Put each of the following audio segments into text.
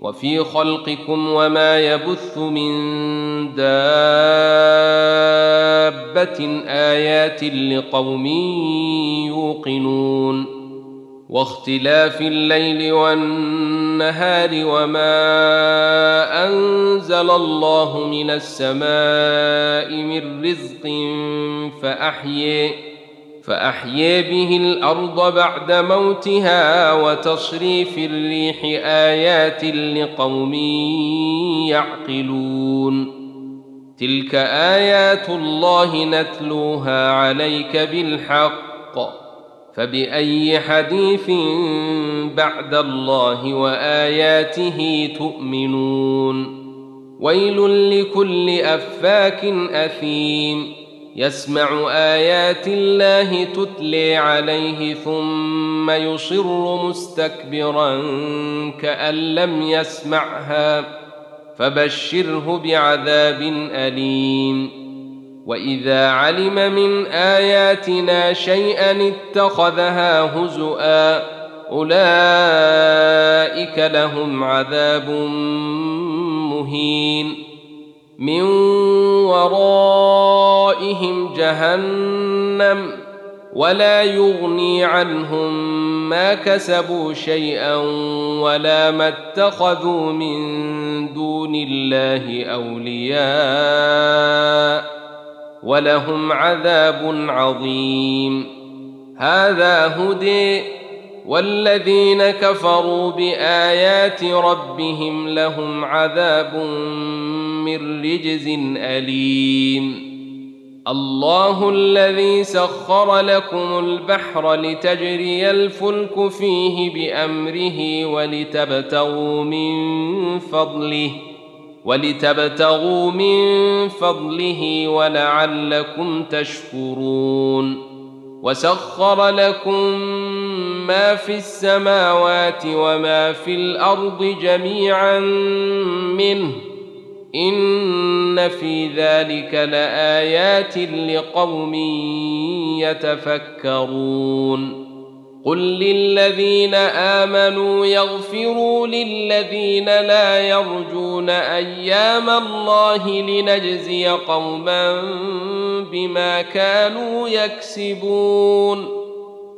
وفي خلقكم وما يبث من دابة آيات لقوم يوقنون واختلاف الليل والنهار وما أنزل الله من السماء من رزق فأحيي فأحيي به الأرض بعد موتها وتصريف الريح آيات لقوم يعقلون. تلك آيات الله نتلوها عليك بالحق. فبأي حديث بعد الله وآياته تؤمنون؟ ويل لكل أفاك أثيم. يسمع آيات الله تتلي عليه ثم يصر مستكبرا كأن لم يسمعها فبشره بعذاب أليم. وإذا علم من آياتنا شيئا اتخذها هزؤا أولئك لهم عذاب مهين. من ورائهم جهنم ولا يغني عنهم ما كسبوا شيئا ولا ما اتخذوا من دون الله أولياء ولهم عذاب عظيم. هذا هدي والذين كفروا بآيات ربهم لهم عذاب من رجز أليم. الله الذي سخر لكم البحر لتجري الفلك فيه بأمره ولتبتغوا من فضله ولتبتغوا من فضله ولعلكم تشكرون. وسخر لكم ما في السماوات وما في الأرض جميعا منه ان في ذلك لايات لقوم يتفكرون قل للذين امنوا يغفروا للذين لا يرجون أيام الله لنجزي قوما بما كانوا يكسبون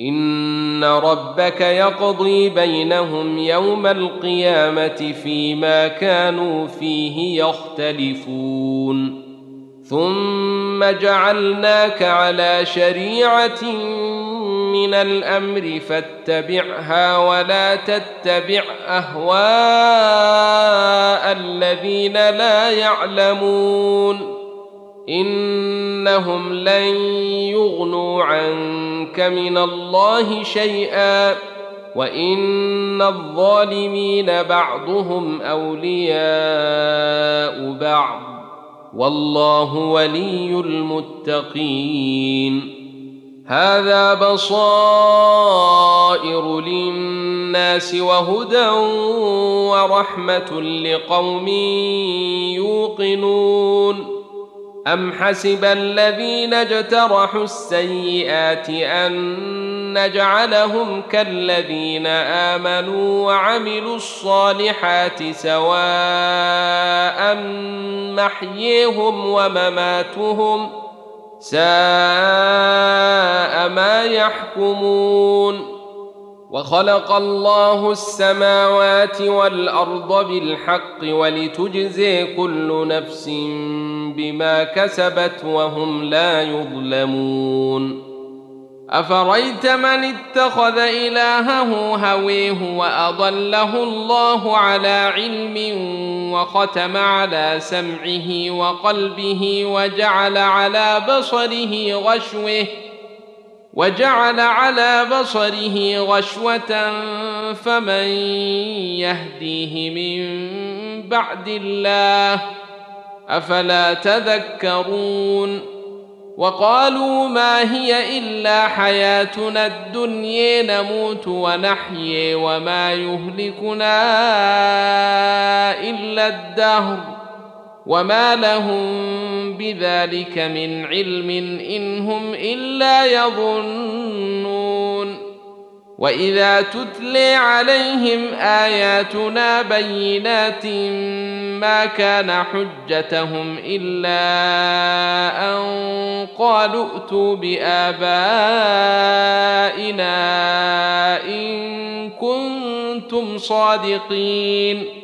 ان ربك يقضي بينهم يوم القيامه فيما كانوا فيه يختلفون ثم جعلناك على شريعه من الامر فاتبعها ولا تتبع اهواء الذين لا يعلمون إنهم لن يغنوا عنك من الله شيئا وإن الظالمين بعضهم أولياء بعض. والله ولي المتقين. هذا بصائر للناس وهدى ورحمة لقوم يوقنون. ام حسب الذين اجترحوا السيئات ان نجعلهم كالذين امنوا وعملوا الصالحات سواء محييهم ومماتهم ساء ما يحكمون وخلق الله السماوات والأرض بالحق ولتجزي كل نفس بما كسبت وهم لا يظلمون. أفريت من اتخذ إلهه هويه وأضله الله على علم وختم على سمعه وقلبه وجعل على بصره غشوه وجعل على بصره غشوة فمن يهديه من بعد الله أفلا تذكرون وقالوا ما هي إلا حياتنا الدنيا نموت ونحيي وما يهلكنا إلا الدهر وما لهم بذلك من علم إن هم إلا يظنون. وإذا تتلي عليهم آياتنا بينات ما كان حجتهم إلا أن قالوا ائتوا بآبائنا إن كنتم صادقين.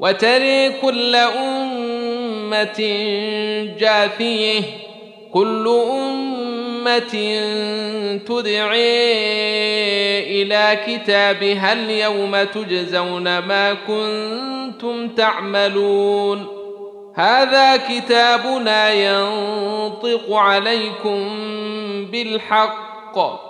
وتري كل أمة جاثيه كل أمة تدعي إلى كتابها اليوم تجزون ما كنتم تعملون. هذا كتابنا ينطق عليكم بالحق.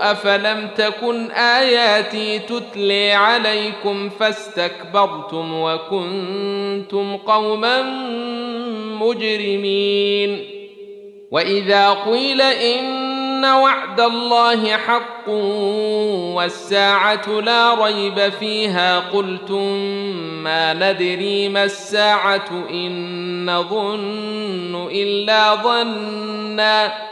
افلم تكن اياتي تتلي عليكم فاستكبرتم وكنتم قوما مجرمين واذا قيل ان وعد الله حق والساعة لا ريب فيها قلتم ما ندري ما الساعة ان نظن الا ظنا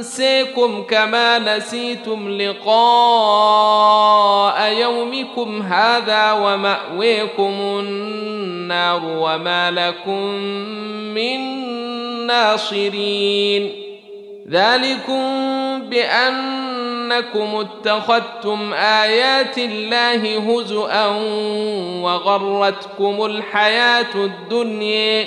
ننسيكم كما نسيتم لقاء يومكم هذا ومأويكم النار وما لكم من ناصرين. ذلكم بان انكم اتخذتم آيات الله هزءا وغرتكم الحياة الدنيا.